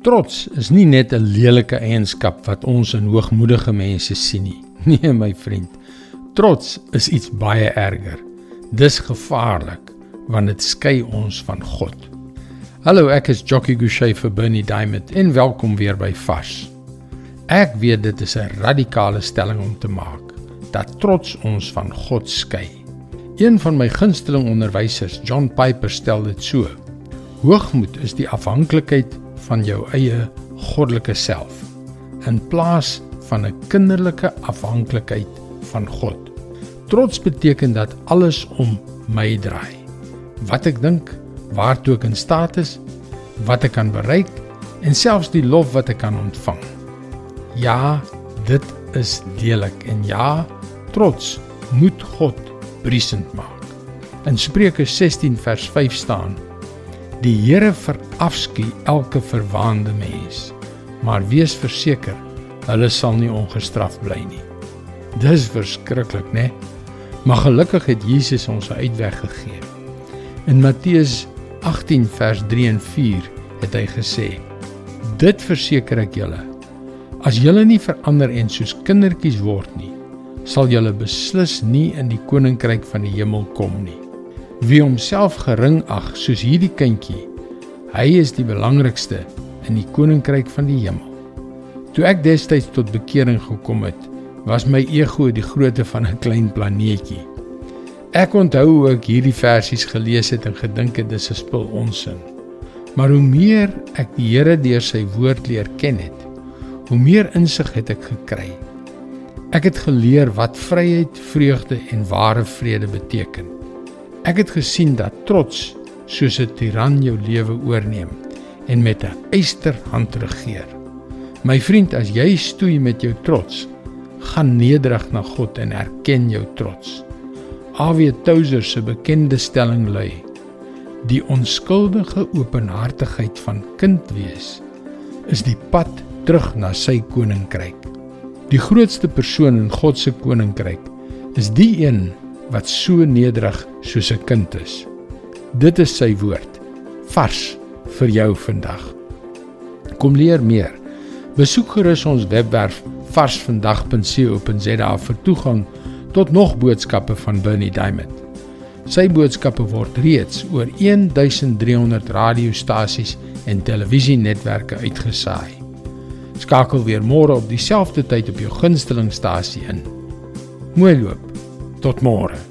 Trots is nie net 'n lelike eienskap wat ons in hoogmoedige mense sien nie. Nee, my vriend. Trots is iets baie erger. Dis gevaarlik want dit skei ons van God. Hallo, ek is Jockey Gouchee vir Bernie Diamond en welkom weer by Vars. Ek weet dit is 'n radikale stelling om te maak dat trots ons van God skei. Een van my gunsteling onderwysers, John Piper, stel dit so: Hoogmoed is die afhanklikheid van jou eie goddelike self in plaas van 'n kinderlike afhanklikheid van God. Trots beteken dat alles om my draai. Wat ek dink, waartoe ek in staat is, wat ek kan bereik en selfs die lof wat ek kan ontvang. Ja, dit is deelik en ja, trots moet God briesend maak. In Spreuke 16 vers 5 staan: Die Here verafskuw elke verwaande mens, maar wees verseker, hulle sal nie ongestraf bly nie. Dis verskriklik, né? Maar gelukkig het Jesus ons 'n uitweg gegee. In Matteus 18 vers 3 en 4 het hy gesê: Dit verseker ek julle, as julle nie verander en soos kindertjies word nie, sal julle beslis nie in die koninkryk van die hemel kom nie. Wie homself gering ag soos hierdie kindjie, hy is die belangrikste in die koninkryk van die hemel. Toe ek destyds tot bekering gekom het, was my ego die grootte van 'n klein planeetjie. Ek onthou hoe ek hierdie versies gelees het en gedink het dis 'n spul onsin. Maar hoe meer ek die Here deur sy woord leer ken het, hoe meer insig het ek gekry. Ek het geleer wat vryheid, vreugde en ware vrede beteken. Ek het gesien dat trots soos 'n tiran jou lewe oorneem en met 'n eysterhand regeer. My vriend, as jy stoei met jou trots, gaan nederig na God en erken jou trots. A.W. Tozer se bekende stelling lui: Die onskuldige openhartigheid van kind wees is die pad terug na sy koninkryk. Die grootste persoon in God se koninkryk is die een wat so nederig soos 'n kind is. Dit is sy woord vars vir jou vandag. Kom leer meer. Besoek gerus ons webwerf varsvandag.co.za vir toegang tot nog boodskappe van Bernie Diamond. Sy boodskappe word reeds oor 1300 radiostasies en televisienetwerke uitgesaai. Skakel weer môre op dieselfde tyd op jou gunstelingstasie in. Mooi loop. Tot morgen.